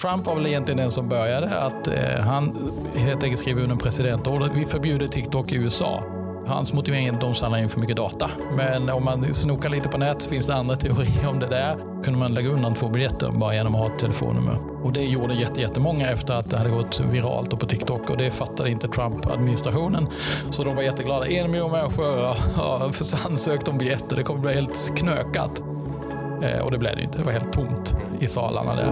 Trump var väl egentligen den som började att eh, han helt enkelt skrev under presidentordet presidentorder. Vi förbjuder TikTok i USA. Hans motivering är att de samlar in för mycket data. Men om man snokar lite på nätet så finns det andra teorier om det där. kunde man lägga undan två biljetter bara genom att ha ett telefonnummer. Och det gjorde jättemånga efter att det hade gått viralt på TikTok och det fattade inte Trump-administrationen. Så de var jätteglada. En miljon människor har ansökt om biljetter. Det kommer bli helt knökat. Eh, och det blev det inte. Det var helt tomt i salarna där.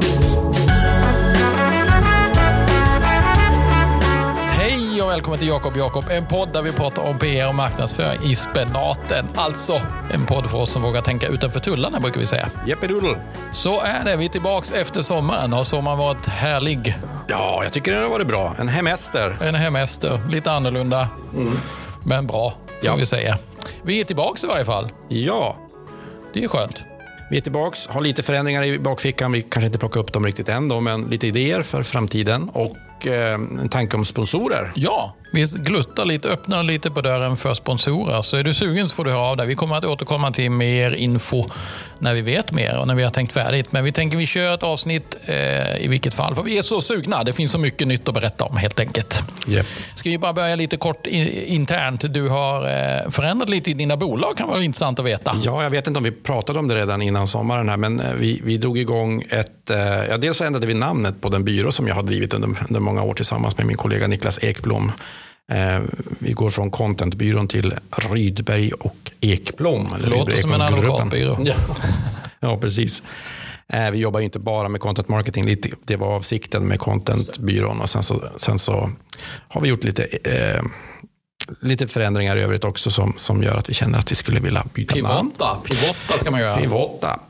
Hej och välkommen till Jakob Jakob, en podd där vi pratar om PR och marknadsföring i spenaten. Alltså en podd för oss som vågar tänka utanför tullarna brukar vi säga. Jeppidoodle. Så är det. Vi är tillbaka efter sommaren. Har sommaren varit härlig? Ja, jag tycker den har varit bra. En hemester. En hemester. Lite annorlunda, mm. men bra får ja. vi säga. Vi är tillbaka i varje fall. Ja. Det är skönt. Vi är tillbaka, har lite förändringar i bakfickan. Vi kanske inte plockar upp dem riktigt än, då, men lite idéer för framtiden och eh, en tanke om sponsorer. Ja, vi gluttar lite, öppnar lite på dörren för sponsorer. Så är du sugen så får du höra av dig. Vi kommer att återkomma till mer info när vi vet mer och när vi har tänkt färdigt. Men vi tänker vi kör ett avsnitt eh, i vilket fall. För vi är så sugna. Det finns så mycket nytt att berätta om helt enkelt. Yep. Ska vi bara börja lite kort internt. Du har eh, förändrat lite i dina bolag. kan vara intressant att veta. Ja, jag vet inte om vi pratade om det redan innan sommaren här, men eh, vi, vi drog igång ett... Eh, ja, dels ändrade vi namnet på den byrå som jag har drivit under, under många år tillsammans med min kollega Niklas Ekblom. Eh, vi går från contentbyrån till Rydberg och Ekblom. Det låter som en advokatbyrå. Ja. ja, precis. Eh, vi jobbar inte bara med content marketing. Det var avsikten med contentbyrån. Och sen, så, sen så har vi gjort lite, eh, lite förändringar i övrigt också som, som gör att vi känner att vi skulle vilja byta Pivota. namn. Pivota ska man göra. Pivota.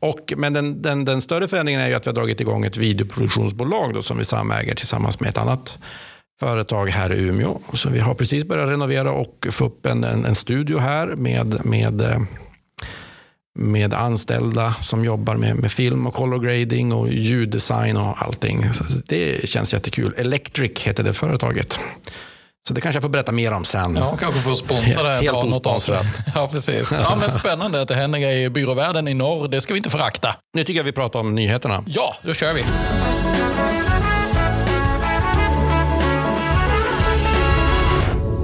Och, men den, den, den, större förändringen är ju att vi har dragit igång ett videoproduktionsbolag då, som vi samäger tillsammans med ett annat företag här i Umeå. Så vi har precis börjat renovera och få upp en, en, en studio här med, med, med anställda som jobbar med, med film och color grading och ljuddesign och allting. Så det känns jättekul. Electric heter det företaget. Så det kanske jag får berätta mer om sen. Ja, kanske får sponsra det. Helt osponsrat. Ja, precis. Ja, men spännande att det händer grejer i byråvärlden i norr. Det ska vi inte förakta. Nu tycker jag vi pratar om nyheterna. Ja, då kör vi.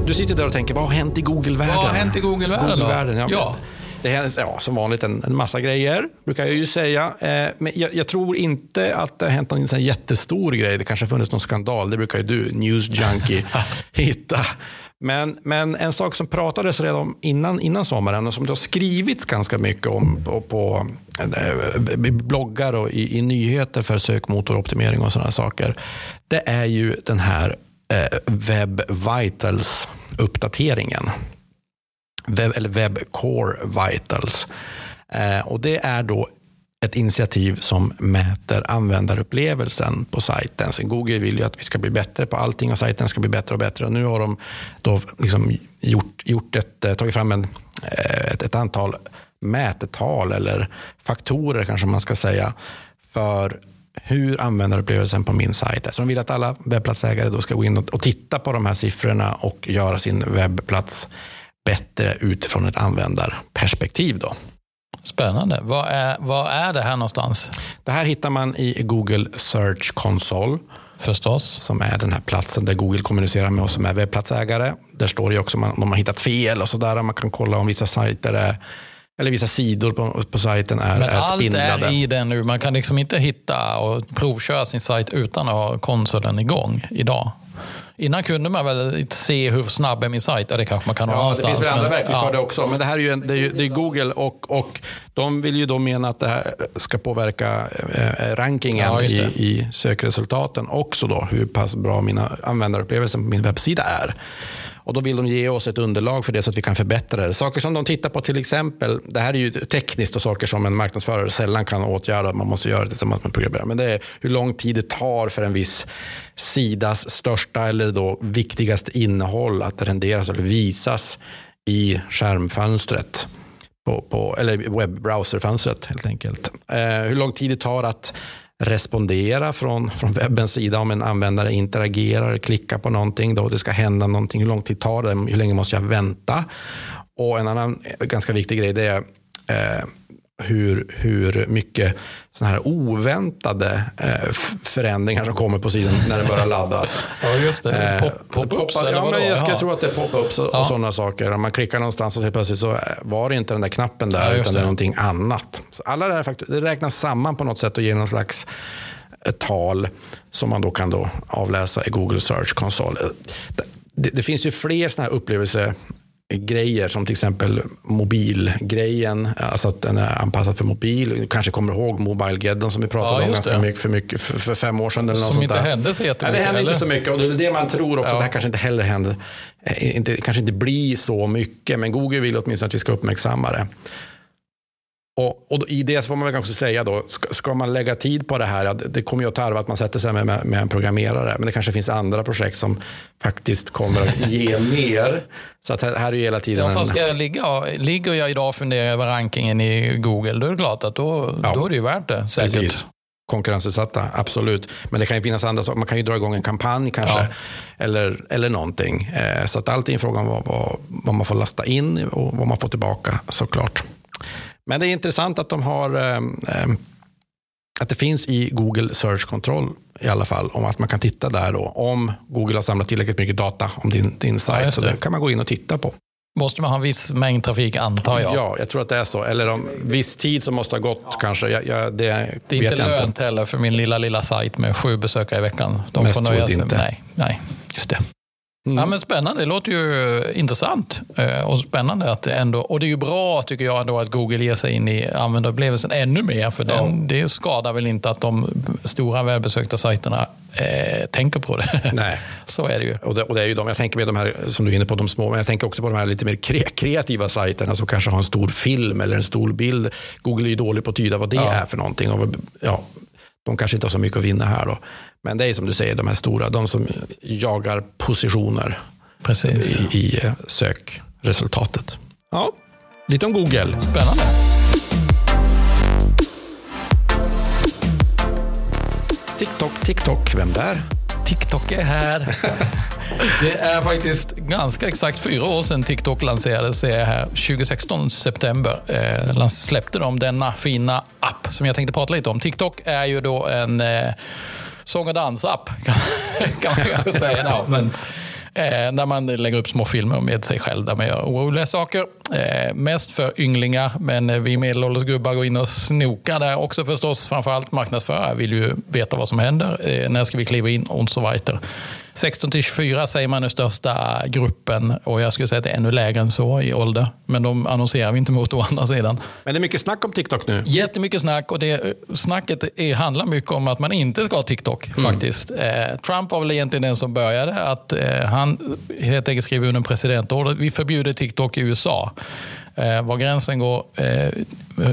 Du sitter där och tänker, vad har hänt i Google-världen? Vad har hänt i Google-världen? Google ja. ja. Det händer ja, som vanligt en, en, massa grejer, brukar jag ju säga. Eh, men jag, jag, tror inte att det har hänt någon sån jättestor grej. Det kanske har funnits någon skandal. Det brukar ju du, news junkie, hitta. Men, men en sak som pratades redan innan, innan sommaren och som det har skrivits ganska mycket om på, på eh, bloggar och i, i nyheter för sökmotoroptimering och sådana saker. Det är ju den här Eh, Web Vitals-uppdateringen. Web, eller Web Core Vitals. Eh, och det är då ett initiativ som mäter användarupplevelsen på sajten. Så Google vill ju att vi ska bli bättre på allting och sajten ska bli bättre och bättre. Och nu har de då liksom gjort, gjort ett, eh, tagit fram en, eh, ett, ett antal mätetal eller faktorer kanske man ska säga för hur användarupplevelsen på min sajt är. Så de vill att alla webbplatsägare då ska gå in och titta på de här siffrorna och göra sin webbplats bättre utifrån ett användarperspektiv. Då. Spännande. Vad är, vad är det här någonstans? Det här hittar man i Google Search Console. Förstås. Som är den här platsen där Google kommunicerar med oss som är webbplatsägare. Där står det också om de har hittat fel och sådär. Man kan kolla om vissa sajter är eller vissa sidor på, på sajten är, Men är spindlade. allt är i den nu. Man kan liksom inte hitta och provköra sin sajt utan att ha konsolen igång idag. Innan kunde man väl se hur snabb är min sajt. Ja, det kanske man kan ha ja, Det finns väl andra verktyg för det också. Men det här är ju, det är, det är Google och, och de vill ju då mena att det här ska påverka eh, rankingen ja, i, i sökresultaten också. Då, hur pass bra mina användarupplevelser på min webbsida är. Och Då vill de ge oss ett underlag för det så att vi kan förbättra det. Saker som de tittar på till exempel, det här är ju tekniskt och saker som en marknadsförare sällan kan åtgärda. Man måste göra det tillsammans med programmerare. Men det är hur lång tid det tar för en viss sidas största eller då viktigaste innehåll att renderas eller visas i skärmfönstret. På, på, eller webbrowserfönstret helt enkelt. Eh, hur lång tid det tar att respondera från, från webbens sida om en användare interagerar, klickar på någonting, då det ska hända någonting. Hur lång tid tar det? Hur länge måste jag vänta? Och en annan ganska viktig grej det är eh, hur, hur mycket såna här oväntade eh, förändringar som kommer på sidan när den börjar laddas. Ja, just det. Pop, pop-ups pop ja, men Jag skulle tro att det är pop-ups och, ja. och sådana saker. Om man klickar någonstans och helt plötsligt så var det inte den där knappen där, ja, utan det. är någonting annat. Så alla det, här, det räknas samman på något sätt och ger någon slags tal som man då kan då avläsa i Google Search Console. Det, det finns ju fler sådana här upplevelsegrejer som till exempel mobilgrejen, alltså att den är anpassad för mobil. Du kanske kommer ihåg Mobilegeddon som vi pratade ja, om ganska mycket för, mycket för, fem år sedan. Eller något som sånt inte där. hände så jättemycket? Ja, det hände inte så mycket och det är det man tror också. Ja. Det här kanske inte heller händer. Eh, inte, kanske inte blir så mycket, men Google vill åtminstone att vi ska uppmärksamma det. Och, och, I det får man väl kanske säga då, ska, ska, man lägga tid på det här, det kommer ju att tarva att man sätter sig med, med, med, en programmerare, men det kanske finns andra projekt som faktiskt kommer att ge mer. Så att här, här är ju hela tiden... Ja, fast jag ligga, ligger jag idag och funderar över rankingen i Google, då är det klart att då, ja, då är det ju värt det. Säkert. Precis. Konkurrensutsatta, absolut. Men det kan ju finnas andra saker. Man kan ju dra igång en kampanj kanske. Ja. Eller, eller någonting. Eh, så att allt är en fråga om vad, vad, vad man får lasta in och vad man får tillbaka såklart. Men det är intressant att de har eh, eh, att det finns i Google Search Control i alla fall om att man kan titta där då om Google har samlat tillräckligt mycket data om din, din sajt. Ja, så det kan man gå in och titta på. Måste man ha en viss mängd trafik antar jag? Ja, jag tror att det är så. Eller om viss tid som måste ha gått ja. kanske. Jag, jag, det, det är inte lönt heller för min lilla, lilla sajt med sju besökare i veckan. De Mest får nöja sig. Inte. Nej, nej, just det. Mm. Ja, men spännande, det låter ju intressant eh, och spännande att det ändå, och det är ju bra tycker jag ändå att Google ger sig in i användarupplevelsen ännu mer för den, ja. det skadar väl inte att de stora välbesökta sajterna eh, tänker på det. Nej. Så är det ju. Och det, och det, är ju de, jag tänker med de här som du är inne på, de små, men jag tänker också på de här lite mer kre, kreativa sajterna som kanske har en stor film eller en stor bild. Google är ju dålig på att tyda vad det ja. är för någonting. Och, ja, de kanske inte har så mycket att vinna här då. Men det är som du säger, de här stora, de som jagar positioner Precis. i, i eh, sökresultatet. Ja, lite om Google. Spännande. TikTok, TikTok, vem där? TikTok är här. Det är faktiskt ganska exakt fyra år sedan TikTok lanserades här. 2016 september eh, släppte de denna fina app som jag tänkte prata lite om. TikTok är ju då en eh, sång och dansapp kan, kan man kanske säga. No, men, eh, där man lägger upp små filmer med sig själv där man gör oroliga saker. Eh, mest för ynglingar, men eh, vi medelålders gubbar går in och snokar där också förstås. Framförallt marknadsförare vill ju veta vad som händer. Eh, när ska vi kliva in och så vidare. 16 till 24 säger man är största gruppen och jag skulle säga att det är ännu lägre än så i ålder. Men de annonserar vi inte mot å andra sidan. Men det är mycket snack om TikTok nu. Jättemycket snack och det, snacket är, handlar mycket om att man inte ska ha TikTok mm. faktiskt. Eh, Trump var väl egentligen den som började att eh, han helt enkelt skrev under en presidentorder. Vi förbjuder TikTok i USA. Eh, var gränsen går, eh,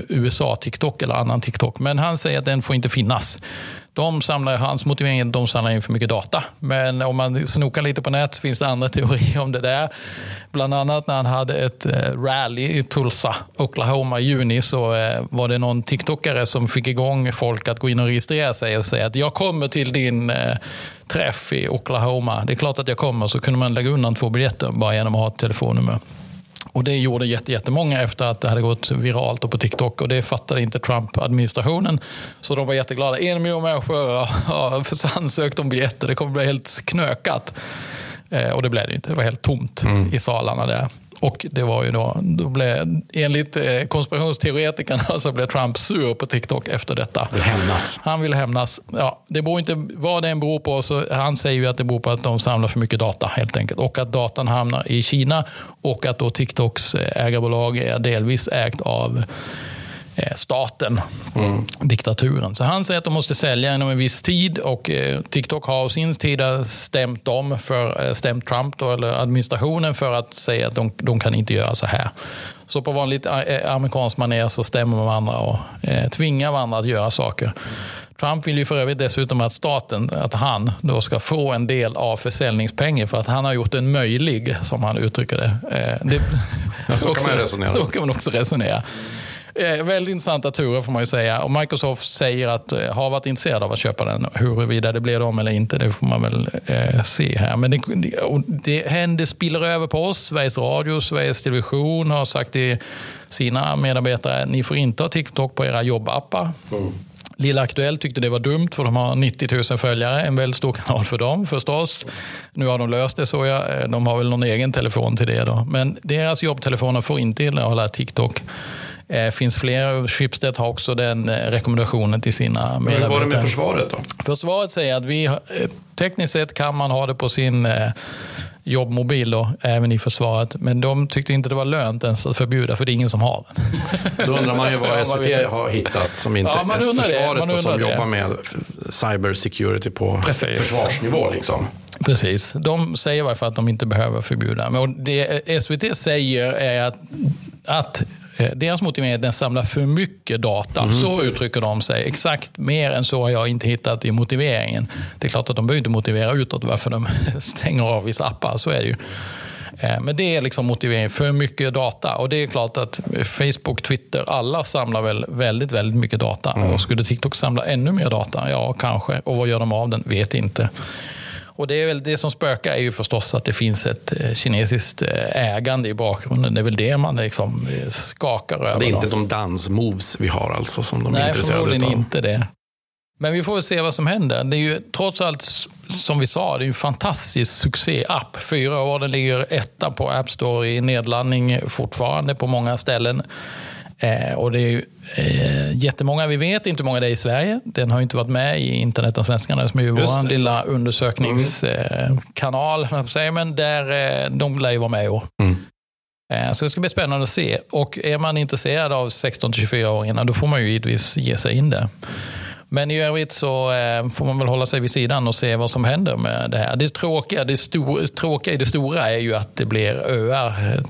USA, TikTok eller annan TikTok. Men han säger att den får inte finnas. De samlar, hans motivering är att de samlar in för mycket data. Men om man snokar lite på nät finns det andra teorier om det där. Bland annat när han hade ett eh, rally i Tulsa, Oklahoma i juni så eh, var det någon TikTokare som fick igång folk att gå in och registrera sig och säga att jag kommer till din eh, träff i Oklahoma. Det är klart att jag kommer. Så kunde man lägga undan två biljetter bara genom att ha ett telefonnummer. Och Det gjorde jättemånga efter att det hade gått viralt på TikTok och det fattade inte Trump-administrationen. Så de var jätteglada. En miljon människor har ansökt om biljetter. Det kommer bli helt knökat. Eh, och det blev det inte. Det var helt tomt mm. i salarna där. Och det var ju då, då blev, enligt eh, konspirationsteoretikerna så blev Trump sur på TikTok efter detta. Vill hämnas. Han vill hämnas. Ja, det beror inte vad det än beror på. Så han säger ju att det beror på att de samlar för mycket data helt enkelt. Och att datan hamnar i Kina och att då TikToks eh, ägarbolag är delvis ägt av staten, mm. diktaturen. Så han säger att de måste sälja inom en viss tid och eh, TikTok har av sin tid stämt dem, för, eh, stämt Trump då, eller administrationen för att säga att de, de kan inte göra så här. Så på vanligt amerikanskt manér så stämmer man varandra och eh, tvingar varandra att göra saker. Trump vill ju för övrigt dessutom att staten, att han då ska få en del av försäljningspengar för att han har gjort den möjlig, som han uttrycker det. Eh, det ja, så kan man resonera. Så kan man också resonera. Eh, väldigt intressanta turer får man ju säga. Och Microsoft säger att eh, har varit intresserade av att köpa den. Huruvida det blir dem eller inte, det får man väl eh, se här. Men det, det, det händer, spiller över på oss. Sveriges Radio, Sveriges Television har sagt till sina medarbetare, ni får inte ha TikTok på era jobbappar. Mm. Lilla Aktuellt tyckte det var dumt för de har 90 000 följare, en väldigt stor kanal för dem förstås. Nu har de löst det så ja, de har väl någon egen telefon till det då. Men deras jobbtelefoner får inte innehålla TikTok. Eh, finns fler. Schibsted har också den eh, rekommendationen till sina medarbetare. Hur var det med försvaret då? Försvaret säger att vi, eh, tekniskt sett kan man ha det på sin jobbmobil då, även i försvaret. Men de tyckte inte det var lönt ens att förbjuda för det är ingen som har den. Då undrar man ju vad SVT har hittat som inte ja, är försvaret och som det. jobbar med cyber security på Precis. försvarsnivå. Liksom. Precis. De säger varför att de inte behöver förbjuda. Men det SVT säger är att, att Eh, deras motivering är att den samlar för mycket data. Mm. Så uttrycker de sig. Exakt mer än så har jag inte hittat i motiveringen. Det är klart att de behöver inte motivera utåt varför de stänger av vissa appar. Så är det ju. Eh, men det är liksom motiveringen för mycket data. Och det är klart att Facebook, Twitter, alla samlar väl väldigt, väldigt mycket data. Mm. Och skulle TikTok samla ännu mer data? Ja, kanske. Och vad gör de av den? Vet inte. Och det, är väl det som spökar är ju förstås att det finns ett eh, kinesiskt eh, ägande i bakgrunden. Det är väl det man liksom eh, skakar över. Det är inte de dansmoves vi har alltså som de är intresserade av? Nej, förmodligen inte det. Men vi får väl se vad som händer. Det är ju trots allt, som vi sa, det är en fantastisk succé-app. Fyra år, den ligger etta på App Store i nedladdning fortfarande på många ställen. Eh, och det är ju, eh, jättemånga, vi vet inte många det är i Sverige. Den har inte varit med i internet av svenskarna som är vår lilla undersökningskanal. Mm. men där, eh, de lär ju vara med i år. Mm. Eh, så det ska bli spännande att se. Och är man intresserad av 16-24-åringarna då får man ju givetvis ge sig in där. Men i övrigt så eh, får man väl hålla sig vid sidan och se vad som händer med det här. Det tråkiga, det stor, tråkiga i det stora är ju att det blir öar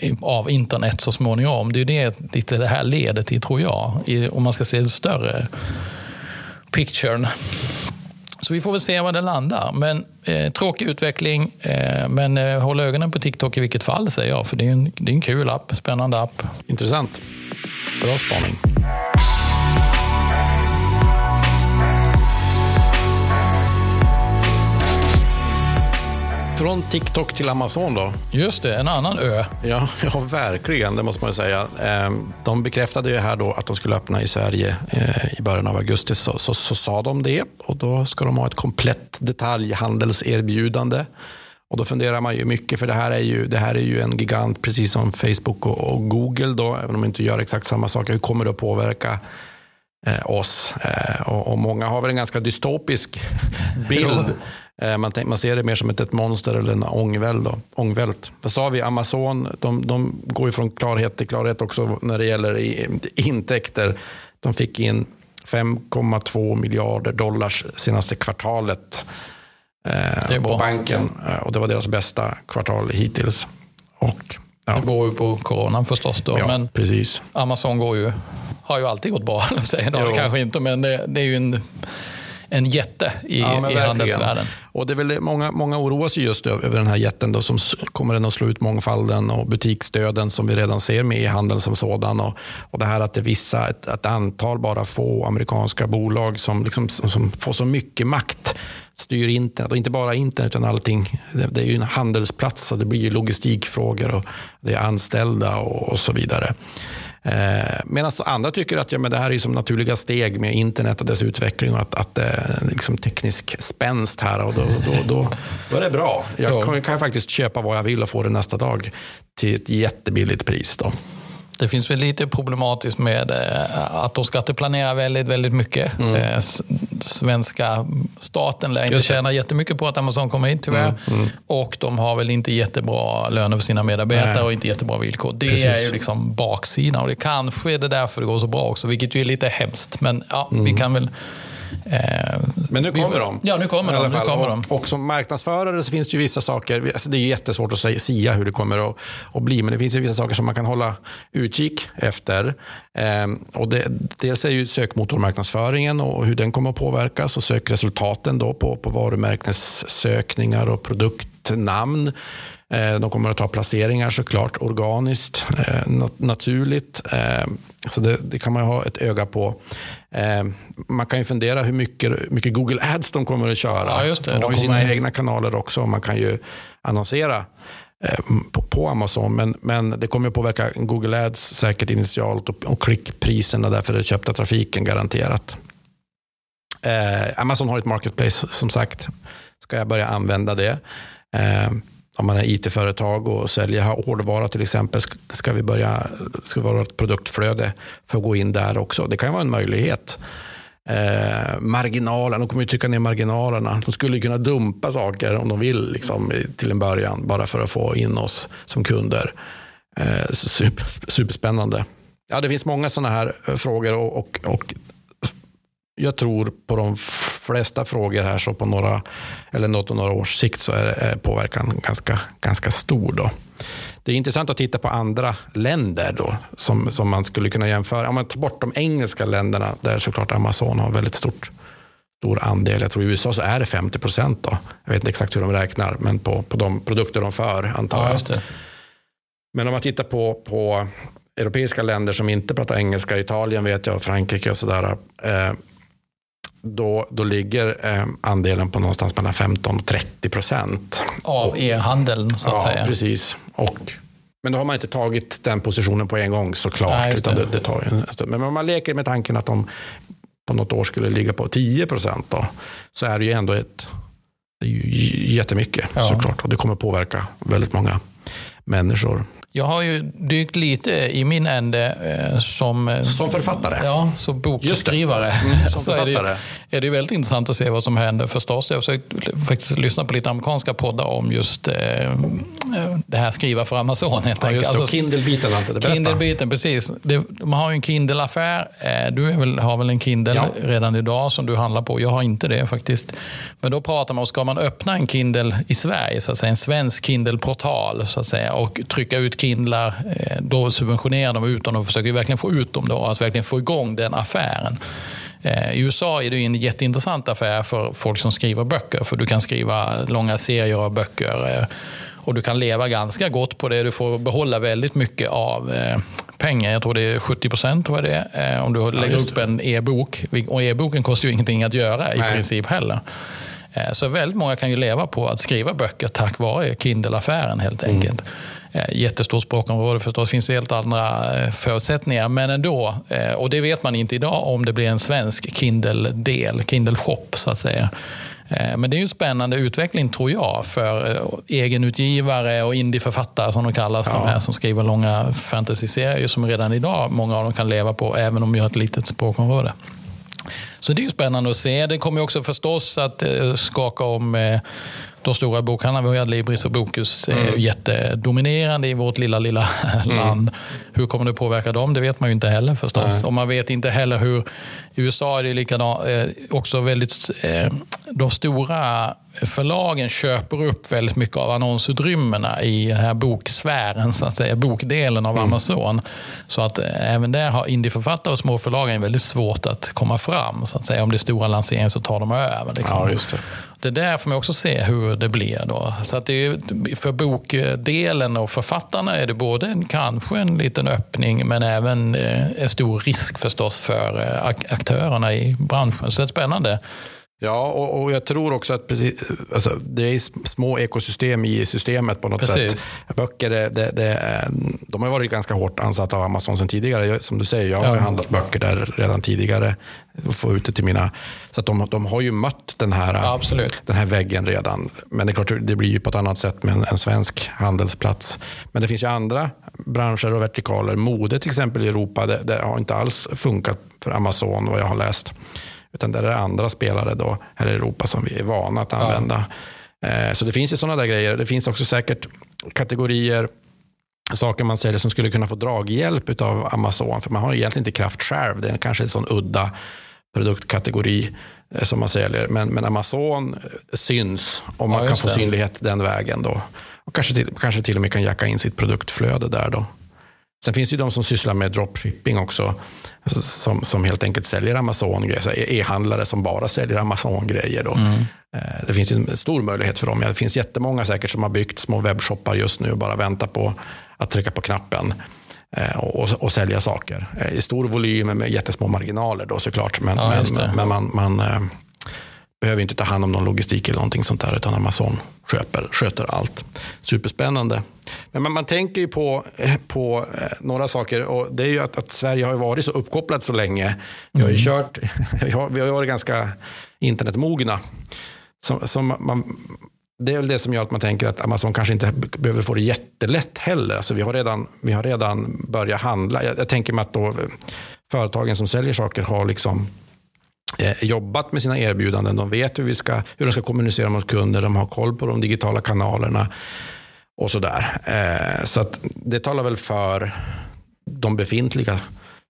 eh, av internet så småningom. Det är det det här leder till, tror jag, om man ska se större picturen. Så vi får väl se var det landar. Men eh, tråkig utveckling, eh, men eh, håll ögonen på TikTok i vilket fall, säger jag. För det är en, det är en kul app, spännande app. Intressant. Bra spaning. Från TikTok till Amazon då. Just det, en annan ö. Ja, ja verkligen, det måste man säga. Ehm, de bekräftade ju här då att de skulle öppna i Sverige eh, i början av augusti. Så, så, så sa de det och då ska de ha ett komplett detaljhandelserbjudande. Och då funderar man ju mycket, för det här är ju, det här är ju en gigant, precis som Facebook och, och Google, då, även om de inte gör exakt samma saker. Hur kommer det att påverka eh, oss? Eh, och, och, många har väl en ganska dystopisk bild man, tänk, man ser det mer som ett, ett monster eller en ångvält. Då. ångvält. Vad sa vi? Amazon de, de går ju från klarhet till klarhet också när det gäller intäkter. De fick in 5,2 miljarder dollars senaste kvartalet eh, på banken. Eh, och det var deras bästa kvartal hittills. Och, ja. Det beror ju på coronan förstås. Då, ja, men precis. Amazon går ju, har ju alltid gått bra. Säger det kanske inte, men det, det är ju en en jätte i, ja, i handelsvärlden. Och det är väl många, många oroar sig just över den här jätten då, som kommer den att slå ut mångfalden och butiksdöden som vi redan ser med e-handeln som sådan. Och, och det här att det är vissa, ett, ett antal bara få amerikanska bolag som, liksom, som får så mycket makt styr internet. Och inte bara internet, utan allting. Det, är ju en handelsplats, och det blir logistikfrågor och det är anställda och, och så vidare. Eh, Medan andra tycker att ja, men det här är som naturliga steg med internet och dess utveckling och att, att det är liksom teknisk spänst här. Och då, då, då, då är det bra. Jag kan, kan faktiskt köpa vad jag vill och få det nästa dag till ett jättebilligt pris. Då. Det finns väl lite problematiskt med eh, att de skatteplanerar väldigt, väldigt mycket. Mm. Eh, svenska staten lär inte tjäna jättemycket på att Amazon kommer in tyvärr. Mm. Mm. Och de har väl inte jättebra löner för sina medarbetare Nej. och inte jättebra villkor. Det Precis. är ju liksom baksidan och det kanske är det därför det går så bra också, vilket ju är lite hemskt. Men ja, vi mm. kan väl Men nu kommer de. Ja, nu kommer de. Nu kommer de. Och, och, som marknadsförare så finns det ju vissa saker, alltså det är jättesvårt att säga hur det kommer att, att, bli, men det finns ju vissa saker som man kan hålla utkik efter. Eh, och det, dels är ju sökmotormarknadsföringen och hur den kommer att påverkas och sökresultaten då på, på varumärkessökningar och produktnamn. Eh, de kommer att ta placeringar såklart organiskt, eh, naturligt. Så det, det, kan man ha ett öga på. Eh, man kan ju fundera hur mycket, mycket Google Ads de kommer att köra. Ja, just det. De har ju sina egna kanaler också. Man kan ju annonsera eh, på, på, Amazon. Men, men det kommer att påverka Google Ads säkert initialt och, och klickpriserna därför är köpta trafiken garanterat. Eh, Amazon har ett marketplace som sagt. Ska jag börja använda det? Eh, om man är it-företag och säljer hårdvara till exempel, ska vi börja, ska vi vara ett produktflöde för att gå in där också. Det kan vara en möjlighet. Eh, marginalen, de kommer ju trycka ner marginalerna. De skulle kunna dumpa saker om de vill liksom, till en början, bara för att få in oss som kunder. Eh, super, superspännande. Ja, det finns många sådana här eh, frågor och, och, och jag tror på de flesta frågor här så på några, eller något och några års sikt så är påverkan ganska, ganska stor. Då. Det är intressant att titta på andra länder då, som, som man skulle kunna jämföra. Om man tar bort de engelska länderna där såklart Amazon har väldigt stort, stor andel. Jag tror i USA så är det 50 procent. Jag vet inte exakt hur de räknar, men på, på de produkter de för antar jag. Ja, men om man tittar på, på europeiska länder som inte pratar engelska, Italien vet jag, Frankrike och sådär. Eh, då, då ligger eh, andelen på någonstans mellan 15 och 30 procent. Av e-handeln så att ja, säga. precis. Och, men då har man inte tagit den positionen på en gång såklart. Nej, utan det, det tar en stund. Men om man leker med tanken att de på något år skulle ligga på 10 procent så är det ju ändå ett, det är ju jättemycket ja. såklart. Och det kommer påverka väldigt många människor. Jag har ju dykt lite i min ände eh, som... Eh, som författare? Ja, som bokskrivare. Mm, som författare. Är, det, väldigt intressant att se vad som händer förstås. Jag har faktiskt lyssna på lite amerikanska poddar om just eh, det här skriva för Amazon. Helt ja, det. Alltså, Kindle-biten. Kindle-biten, precis. Det, man har ju en Kindle-affär. Eh, du väl, har väl en Kindle ja. redan idag som du handlar på. Jag har inte det faktiskt. Men då pratar man om, ska man öppna en Kindle i Sverige, så att säga, en svensk Kindle-portal så att säga, och trycka ut Kindlar, eh, då subventionerar de ut dem och försöker verkligen få ut dem då, alltså verkligen få igång den affären. Eh, I USA är det en jätteintressant affär för folk som skriver böcker, för du kan skriva långa serier av böcker eh, och du kan leva ganska gott på det. Du får behålla väldigt mycket av pengar. Jag tror det är 70 procent om du lägger ja, upp en e-bok. Och e-boken kostar ju ingenting att göra i Nej. princip heller. Så väldigt många kan ju leva på att skriva böcker tack vare Kindle-affären helt mm. enkelt. Mm. Eh, jättestort språkområde förstås, finns helt andra eh, förutsättningar. Men ändå, eh, och det vet man inte idag om det blir en svensk Kindle-del, Kindle Shop så att säga. Men det är en spännande utveckling tror jag för egenutgivare och indieförfattare som de kallas, ja. de här som skriver långa fantasy-serier som redan idag många av dem kan leva på, även om de gör ett litet språkområde. Så det är spännande att se. Det kommer också förstås att skaka om de stora bokhandlarna, vi har Adlibris och Bokus, är mm. jättedominerande i vårt lilla, lilla mm. land. Hur kommer det påverka dem? Det vet man ju inte heller förstås. Nej. Och man vet inte heller hur, i USA är det likadant, eh, också väldigt, eh, de stora förlagen köper upp väldigt mycket av annonsutrymmena i den här boksfären, så att säga, bokdelen av mm. Amazon. Så att eh, även där har indieförfattare och småförlagen väldigt svårt att komma fram. Så att säga. Om det är stora lanseringar så tar de över. Liksom. Ja, just det. Det där får man också se hur det blir. Då. Så att det är, för bokdelen och författarna är det både en, kanske en liten öppning men även eh, en stor risk förstås för eh, aktörerna i branschen. Så det är spännande. Ja, och, och, jag tror också att precis, alltså, det är små ekosystem i systemet på något precis. sätt. Böcker, det, det, det, de har varit ganska hårt ansatta av Amazon sedan tidigare. Som du säger, jag har ja. handlat böcker där redan tidigare. Och få ut det till mina... Så att de, de har ju mött den här, ja, den här väggen redan. Men det är klart, det blir ju på ett annat sätt med en, en svensk handelsplats. Men det finns ju andra branscher och vertikaler. Mode till exempel i Europa, det, det har inte alls funkat för Amazon vad jag har läst. Utan det är andra spelare då här i Europa som vi är vana att använda. Ja. Eh, så det finns ju sådana där grejer. Det finns också säkert kategorier saker man säljer som skulle kunna få draghjälp av Amazon. För man har egentligen inte kraft själv. Det är kanske en sån udda produktkategori eh, som man säljer. Men, men Amazon eh, syns och man ja, kan få det. synlighet den vägen. Då. Och kanske till, kanske till och med kan jacka in sitt produktflöde där. då. Sen finns det ju de som sysslar med dropshipping också. Alltså, som, som helt enkelt säljer Amazon-grejer. E-handlare som bara säljer Amazon-grejer. Mm. Eh, det finns en stor möjlighet för dem. Det finns jättemånga säkert som har byggt små webbshoppar just nu och bara väntar på att trycka på knappen. eh, och, och, sälja saker. I stor volym med jättesmå marginaler då såklart. Men, ja, men, men man, man behöver inte ta hand om någon logistik eller någonting sånt där, utan Amazon sköter, sköter allt. Superspännande. Men man, man tänker ju på, på några saker och det är ju att, att Sverige har varit så uppkopplat så länge. Vi har ju mm. kört, vi har, har varit ganska internetmogna. Så, så man, det är väl det som gör att man tänker att Amazon kanske inte behöver få det jättelätt heller. Alltså vi, har redan, vi har redan börjat handla. Jag, jag tänker mig att då företagen som säljer saker har liksom eh, Eh, jobbat med sina erbjudanden. De vet hur, vi ska, hur de ska kommunicera mot kunder. De har koll på de digitala kanalerna och sådär. Eh, så att det talar väl för de befintliga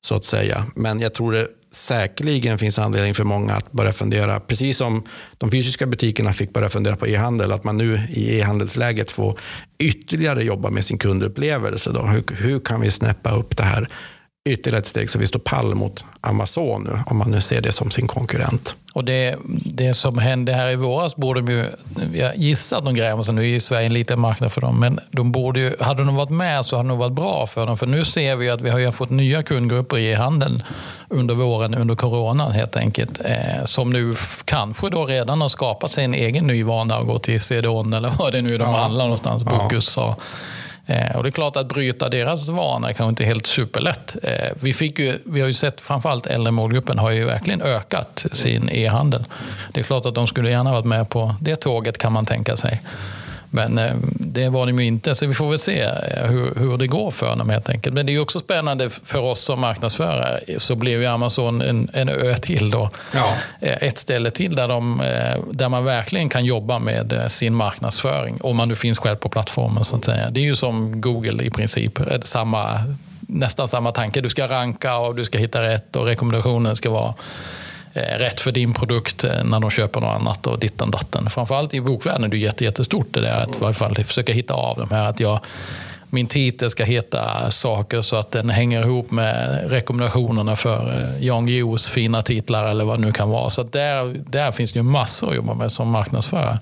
så att säga. Men jag tror det säkerligen finns anledning för många att börja fundera, precis som de fysiska butikerna fick börja fundera på e-handel, att man nu i e-handelsläget får ytterligare jobba med sin kundupplevelse. Då. Hur, hur kan vi snäppa upp det här ytterligare ett steg så vi står pall mot Amazon nu, om man nu ser det som sin konkurrent. Och det, det som hände här i våras borde de ju, jag gissar att de gräver sig, nu är Sverige en liten marknad för dem, men de borde ju, hade de varit med så hade det nog varit bra för dem. För nu ser vi att vi har fått nya kundgrupper i handeln under våren, under coronan helt enkelt, eh, som nu kanske då redan har skapat sig en egen ny vana att gå till CDON eller vad det är nu de ja. handlar någonstans, Bokus ja. Eh, och det är klart att bryta deras vana är kanske inte helt superlätt. Eh, vi, fick ju, vi har ju sett framförallt äldre målgruppen har ju verkligen ökat sin e-handel. Det är klart att de skulle gärna varit med på det tåget kan man tänka sig. Men eh, det var de ju inte, så vi får väl se eh, hur, hur det går för dem helt enkelt. Men det är också spännande för oss som marknadsförare, så blev ju Amazon en, en ö till då. Ja. Eh, ett ställe till där, de, där man verkligen kan jobba med sin marknadsföring, om man nu finns själv på plattformen så att säga. Det är ju som Google i princip, samma, nästan samma tanke. Du ska ranka och du ska hitta rätt och rekommendationen ska vara Eh, rätt för din produkt eh, när de köper något annat och dittan datten. Framförallt i bokvärlden är det jättestort det där att i varje fall försöka hitta av de här att jag min titel ska heta saker så att den hänger ihop med rekommendationerna för eh, Jan Guillous fina titlar eller vad det nu kan vara. Så där, där finns det ju massor att jobba med som marknadsförare.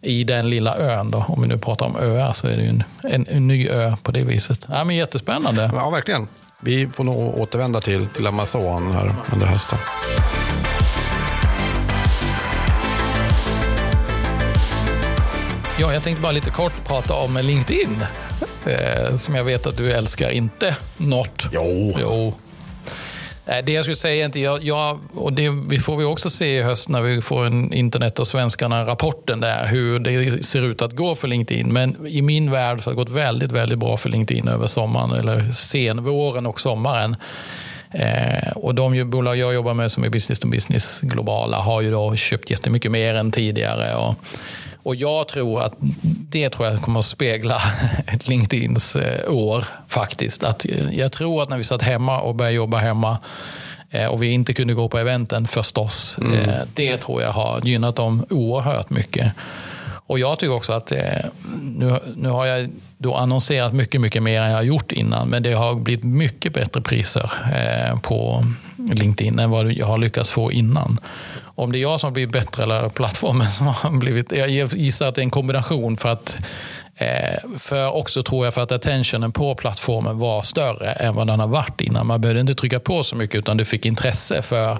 I den lilla ön då, om vi nu pratar om öar så är det ju en, en, en ny ö på det viset. Ja, men jättespännande. Ja, verkligen. Vi får nog återvända till, till Amazon här under hösten. Ja, jag tänkte bara lite kort prata om LinkedIn. Eh, som jag vet att du älskar, inte något. Jo. jo. Det jag skulle säga inte, jag, jag, och det vi får vi också se i höst när vi får en internet och svenskarna-rapporten där, hur det ser ut att gå för LinkedIn. Men i min värld så har det gått väldigt, väldigt bra för LinkedIn över sommaren, eller senvåren och sommaren. Eh, och de bolag jag jobbar med som är business to business globala har ju då köpt jättemycket mer än tidigare. Och, och jag tror att det tror jag kommer att spegla LinkedIns eh, år faktiskt. Att eh, jag tror att när vi satt hemma och började jobba hemma eh, och vi inte kunde gå på eventen förstås. Mm. Det tror jag har gynnat dem oerhört mycket. Och jag tycker också att nu, nu har jag då annonserat mycket, mycket mer än jag har gjort innan. Men det har blivit mycket bättre priser på LinkedIn än vad jag har lyckats få innan. Om det är jag som har blivit bättre eller plattformen som har blivit... Jag gissar att det är en kombination för att eh, för också tror jag för att attentionen på plattformen var större än vad den har varit innan. Man behövde inte trycka på så mycket utan du fick intresse för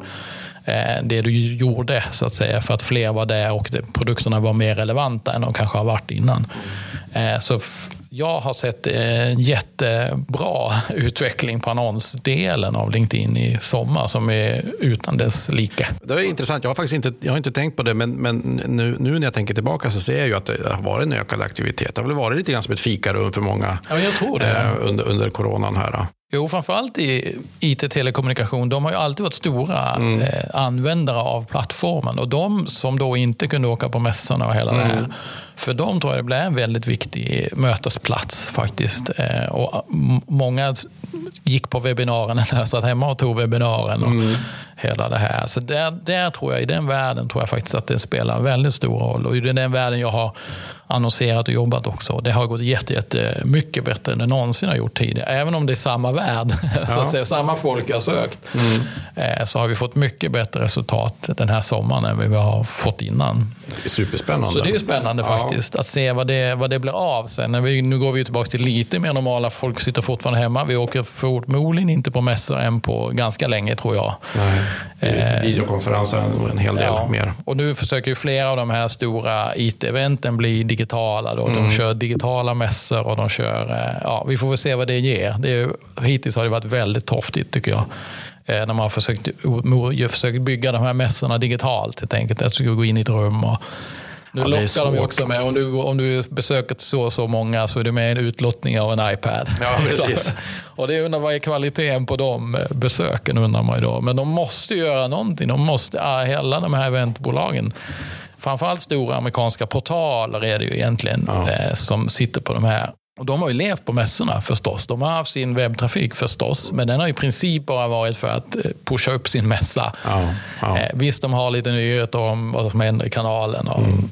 eh, det du gjorde så att säga för att fler var där och produkterna var mer relevanta än de kanske har varit innan. Eh, så jag har sett en jättebra utveckling på annonsdelen av LinkedIn i sommar som är utan dess like. Det är intressant. Jag har faktiskt inte, jag har inte tänkt på det, men, men nu, nu, när jag tänker tillbaka så ser jag ju att det har varit en ökad aktivitet. Det har väl varit lite grann som ett fikarum för många ja, jag tror det. Eh, under, under coronan. här. Jo, framförallt i IT-telekommunikation. De har ju alltid varit stora mm. eh, användare av plattformen. Och de som då inte kunde åka på mässorna och hela mm. det här. För dem tror jag det blir en väldigt viktig mötesplats faktiskt. Eh, och många gick på webbinaren eller satt hemma och tog webbinaren. Och, mm. hela det här. Så där, där tror jag, i den världen tror jag faktiskt att det spelar väldigt stor roll. Och i den världen jag har annonserat och jobbat också. Det har gått jätte, jätte mycket bättre än det någonsin har gjort tidigare. Även om det är samma värld, ja. så att säga, samma folk har sökt, mm. Eh, så har vi fått mycket bättre resultat den här sommaren än vi har fått innan. Det är superspännande. Så det är spännande ja. faktiskt att se vad det, vad det blir av sen. Vi, nu går vi tillbaka till lite mer normala, folk sitter fortfarande hemma. Vi åker förmodligen inte på mässor än på ganska länge tror jag. Nej. Eh, videokonferenser en hel del ja. mer. Och nu försöker ju flera av de här stora IT-eventen bli digitala. Då. Mm. De kör digitala mässor och de kör... Eh, ja, vi får väl se vad det ger. Det är, hittills har det varit väldigt torftigt tycker jag. Eh, när man har försökt, försökt bygga de här mässorna digitalt helt enkelt. Att du gå in i ett rum och nu ja, lockar de också med, om du, om du besöker så och så många så är du med i en utlottning av en iPad. Ja, precis. och det undrar vad är kvaliteten på de eh, besöken undrar man ju då. Men de måste göra någonting. De måste, hela de här eventbolagen framförallt stora amerikanska portaler är det ju egentligen ja. eh, som sitter på de här. Och de har ju levt på mässorna förstås. De har haft sin webbtrafik förstås, men den har i princip bara varit för att eh, pusha upp sin mässa. Ja, ja. Eh, visst, de har lite nyheter om vad som händer i kanalen och, mm.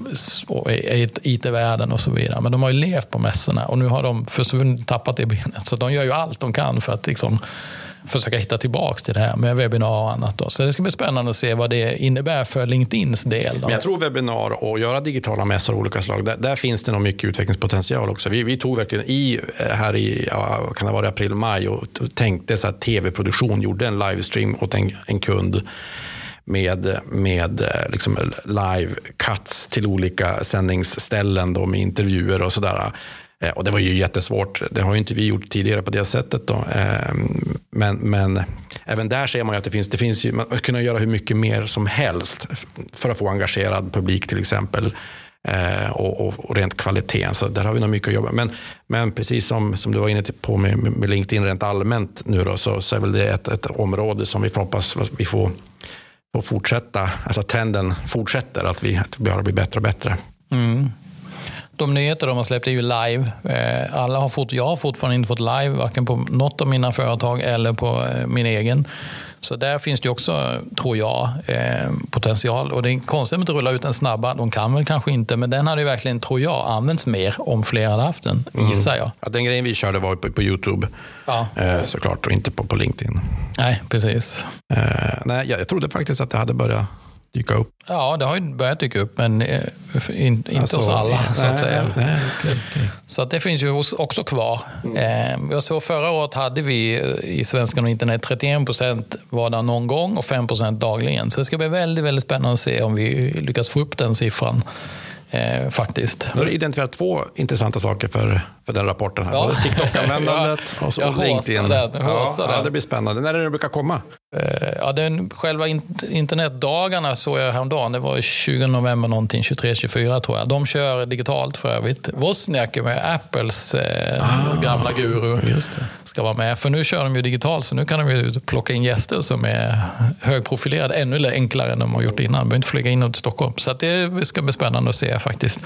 och IT-världen och så vidare. Men de har ju levt på mässorna och nu har de försvunnit, tappat det benet. Så de gör ju allt de kan för att liksom, försöka hitta tillbaka till det här med webbinar och annat. Då. Så det ska bli spännande att se vad det innebär för LinkedIns del. Då. Men jag tror webbinar och göra digitala mässor av olika slag, där, där, finns det nog mycket utvecklingspotential också. Vi, vi tog verkligen i eh, här i ja, kan det vara april, maj och tänkte så att tv-produktion gjorde en livestream åt en, en kund med, med eh, liksom live cuts till olika sändningsställen då, med intervjuer och sådär. Eh, och det var ju jättesvårt. Det har ju inte vi gjort tidigare på det sättet. Då. Ehm, men, men även där ser man ju att det finns, det finns ju, man kan göra hur mycket mer som helst för att få engagerad publik till exempel. Eh, och, och, och, rent kvaliteten. Så där har vi nog mycket att jobba med. Men, men precis som, som du var inne på med, med LinkedIn rent allmänt nu då, så, så är väl det ett, ett område som vi får hoppas vi får, får fortsätta, alltså trenden fortsätter, att vi, att vi bara blir bättre och bättre. Mm de nyheter de har släppt är ju live. Eh, alla har fått, jag har fortfarande inte fått live, varken på något av mina företag eller på eh, min egen. Så där finns det också, tror jag, eh, potential. Och det är konstigt att rulla ut den snabba. De kan väl kanske inte, men den hade verkligen, tror jag, använts mer om fler hade haft den, mm. gissar jag. Ja, den grejen vi körde var på, på YouTube, ja. såklart, och inte på, på LinkedIn. Nej, precis. Eh, nej, jag, jag trodde faktiskt att det hade börjat dyka upp? Ja, det har ju börjat dyka upp, men eh, in, inte alltså, hos alla. Så att säga. Nej, okay, okay. Så att det finns ju också kvar. Mm. Eh, jag såg förra året hade vi eh, i Svenskan och internet 31 procent var där någon gång och 5 procent dagligen. Så det ska bli väldigt, väldigt spännande att se om vi lyckas få upp den siffran eh, faktiskt. Du har identifierat två intressanta saker för, för den rapporten. Här. Ja. TikTok-användandet och så LinkedIn. Den, ja, ja, det blir spännande. När är det det brukar komma? Eh, ja, den, själva internetdagarna såg jag häromdagen. Det var 20 november någonting, 23-24 tror jag. De kör digitalt för övrigt. Wozniak med Apples eh, ah, gamla guru ska vara med. För nu kör de ju digitalt så nu kan de ju plocka in gäster som är högprofilerade. Ännu enklare än de har gjort innan. De behöver inte flyga in till Stockholm. Så det ska bli spännande att se faktiskt.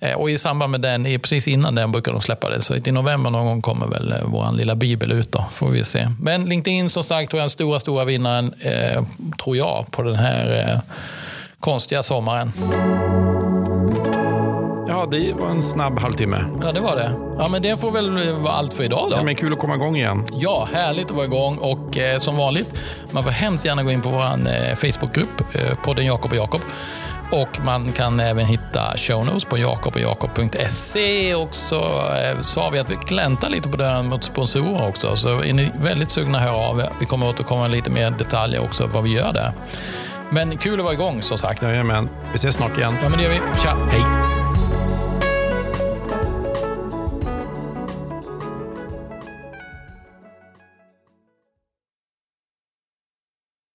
Eh, och i samband med den, precis innan den brukar de släppa det. Så i november någon gång kommer väl eh, vår lilla bibel ut då, får vi se. Men LinkedIn som sagt är den stora, stora vinnaren, eh, tror jag, på den här eh, konstiga sommaren. Ja, det var en snabb halvtimme. Ja, det var det. Ja, men det får väl vara allt för idag då. Ja, men kul att komma igång igen. Ja, härligt att vara igång och eh, som vanligt, man får hemskt gärna gå in på vår eh, Facebookgrupp, eh, podden Jakob och Jakob. Och man kan även hitta show notes på jakobojakob.se. Och så eh, sa vi att vi gläntar lite på dörren mot sponsorer också. Så är ni väldigt sugna, hör av. Vi kommer återkomma lite mer detaljer också vad vi gör där. Men kul att vara igång som sagt. Jajamän. Vi ses snart igen. Ja, men det gör vi. Tja, hej.